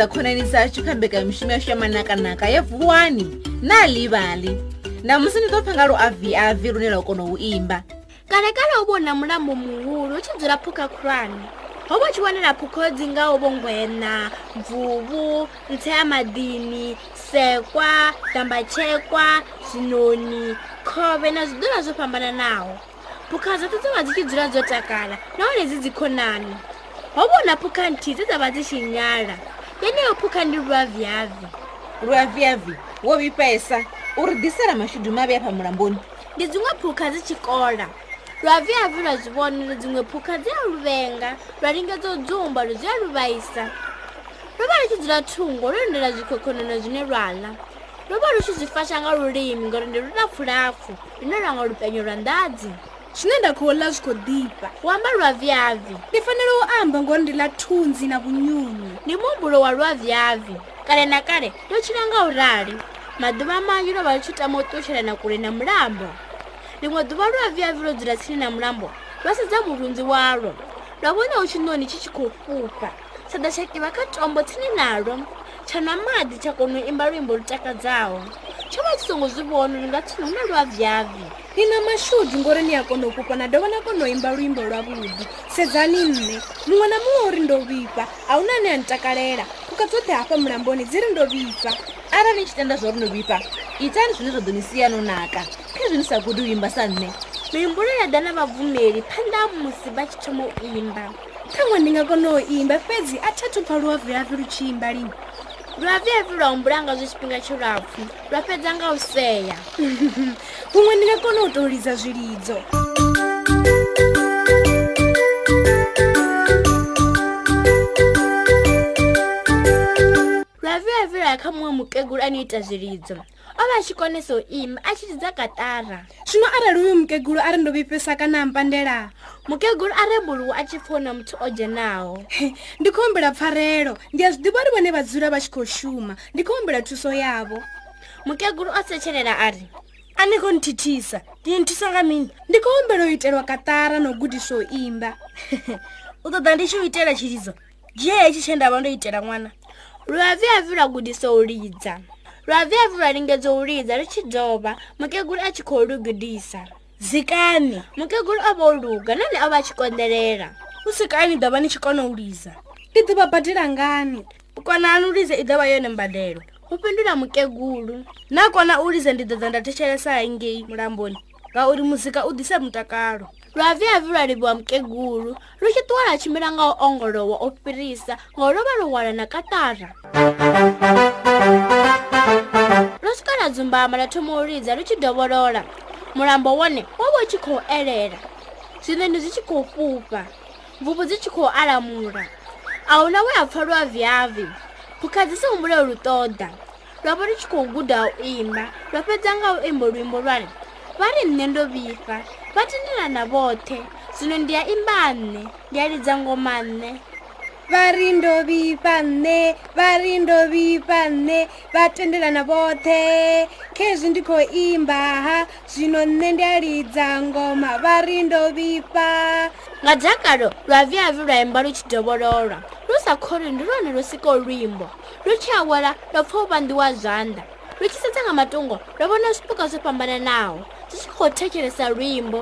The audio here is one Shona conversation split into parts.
kuza khonani zacu khambeka hi mixumo ya xiyamanakanaka ya vuwani na livali namusi ni to phanga ro avhiavhi rune ra kona wu imba kale kale wu vona mulambo muwulu wu chibyela phuka khulwani ho vo chivonela phukho dzi nga wu vo ngwena mvuvu ntsheya madini sekwa dambachekwa zinoni khove na zidula zo fambananawo phukha zato dzinga dzi chibyela dzo takala na wone dzi dzikhonani ho vona phukha nthi dzi dza va dzi xinyala yeneyo phukha ndi luavhiavhi luavhiavhi wo vhifhesa uri ḓisela mashudu mavhi afha mulamboni ndi dziṅwe phukha dzi tshikola luavhiavhi lwa zwi vhona uri dziṅwe phukha dzi a luvenga lwa lingedza u dzumba lu dzi a luvhaisa lu vha lu tshi dzula thungo lu lindela zwikhokhonono zwine lwa ḽa lu vha lu tshi zwi fasha nga lulimi ngauri ndi lulapfu lapfu lune lwa nga lupenyo lwa ndadzi zwine nda khou ḽa zwi khou ḓifha u amba lwavyavi ndi fanela u amba ngori ndi ḽa thunzi na vhunyunyu ndi muhumbulo wa lwavyavi kale na kale ndo tshila nga urali maḓuvha manzhi lo vha li tshi tama u ṱutshela na kule na mulambo liṅwe ḓuvha lwavyavi lo dzula tsini na mulambo lwa sedza murunzi walwo lwa vhona hu tshi noni tshi tshi khou fufa sada tsha kivha kha tombo tsini nalwo tsha nwa maḓi tsha kona u imba luimbo lutakadzaho tshavha zwi songo zwi vhona uri nga thina huna lwavyavi ni na mashudi ngori ni a kona u kupa na dovha na kona u imba luimbo lwavhuḓi sedzani nne muṅwe na muṅwe uri ndo vhifha a hu na ane a ntakalela kuka dzoṱhe hafha mulamboni dzi ri ndo vhifha arali ni tshi tenda zwauri no vhifha itani zwine zwa ḓo ni siya no naka khezwi ni sa gudi u imba sa nne mihumbulo ya ḓa na vhabvumeli phanda musi vha tshi thoma u imba khaṅwe ndi nga kona u imba fhedzi a thi athu pfa luavyavi lu tshi imba lini rwavhuyavhi lwa humbula nga zwo tshifhinga tshilapfu lwa fhedza nga u seya huṅwe ndi nga kona u tou lidza zwilidzo rwavhuyavhi lwa ya kha muṅwe mukegulu ane ita zwilidzo o vha a tshi konesa u ima a tshi dzidza katara zwino arali uyu mukegulu ari ndo vhifhesa kana ampandela mukegulu are buluwu a tshi pfha una muthu o dzhenaho ndi khou humbela pfarelo ndi a zwi ḓivha uri vhone vha dzula vha tshi khou shuma ndi khou humbela thuso yavho mukegulu o setshelela ari a ni khou nthithisa ndi nthisa nga mini ndi khou humbela u itelwa katara na u gudiswa u imba u ṱoḓa ndi tshi u itela tshilidzo dzhiye hetshi tshe nda vha ndo itela ṅwana luavi avi lwa gudisa u lidza lwavyavu lwa lingedzo u lidza ri tshi dova mukegulu a tshi khou lugidisa zikani mukegulu o vha u luga nane o vha a tshi konḓelela u sikani ḓo vha ni tshi kona u lidza ndi ḓo vha badela ngani u kona ani u lidza i ḓo vha yone mbadelo u fhindula mukegulu na kona u lidza ndi ḓo dza nda thetshelesa hangei mulamboni ngauri muzika u ḓise mutakalo lwavyavu lwa livhiwa mukegulu lu tshi ṱuwa lwa tshimbila nga u ongolowa u fhirisa ngo lo vha lu hwala na katara Thank you na dzumbama ḽa thomo u lidza lu tshi dovholola mulambo wone wo vha u tshi khou elela zwinoni zwi tshi khou fhufha mvubu dzi tshi khou alamula a hu na we a pfa lwa viavi phukha dzi sihumbule lu ṱoḓa lwa vha lu tshi khou guda u imba lwa fhedza nga u imbo luimbo lwane vha ri nṋe ndo vhifa vha tendelana vhoṱhe zwino ndi ya imba nṋe ndi ya lidza ngoma nṋe varindovipa nne varindovipa nne vatendelana vothe khezvi ndi khou imbaha zvino nne ndialidza ngoma varindovipa nga dzakalo lwavyavi lwaimba lutshidovolola lusakhori ndi lwone lusiko lwimbo lutshiawela lopfa uvandiwa zwanda lutshisedza nga matungo lwavona zwipuka zwo fambananawo zwitshi khou thetshelesa lwimbo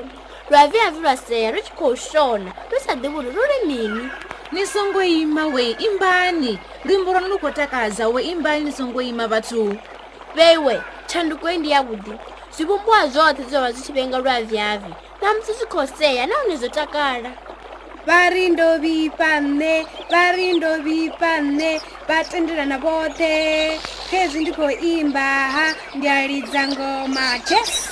lwavyavi lwa seya lutshi khou shona lusa ḓivuli luli mini nisongoima we imbani luimbo lwa nolukotakaza we imbani nisongoima vathu vewe tshandukoi ndi yavuḓi zwivumbuwa zwoṱhe zwava zwi tshi vhenga lwa vyavi namusi zwi khoseya nahone zwo takala varindo vipa nne varindo vipa nne vatendelana vothe khezwi ndi khou imba ha ndi a lidza ngoma jesu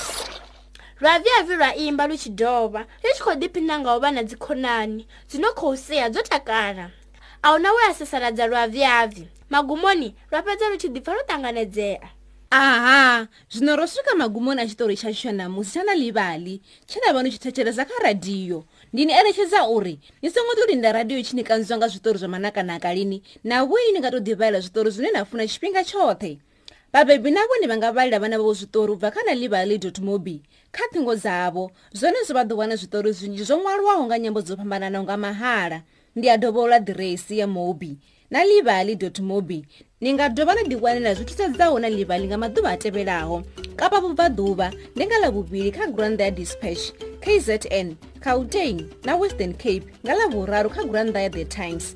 lwa vyavi lwa imba lu tshi dova lu tshi khou ḓiphina nga u vha na dzikhonani dzino khou sea dzo takala a hu na we a sasaladza lwa vyavi magumoni lwa fhedza lu tshi ḓi pfa lo ṱanganedzea aha zwino ro swika magumoni a tshitori tsha tsho namusi tsha na livali tshe na vha ni tshi thetshelesa kha radiyo ndi ni eletshedza uri ni songo to linda radiyo tshi ni kanziwa nga zwitori zwa manakanaka lini na vhoi ni nga to ḓivhalela zwitori zwine na funa tshifhinga tshoṱhe vhabebi navho ni vha nga vhalela vhana vhavo zwitori u bva kha na livali mobi kha thingo dzavho zwone zwo vha ḓo wana zwitori zwinzhi zwo ṅwaliwaho nga nyambo dzo fhambananaho nga mahala ndi a dovhola diresi ya mobi na livali mobi ni nga dovha na ḓiwanela zwi thithadzaho na livali nga maḓuvha a tevhelaho kapa vubva ḓuvha ndi nga ḽa vhuvhili kha granda ya dispatch kzn cautain na western cape nga ḽa vhuraru kha granda ya the times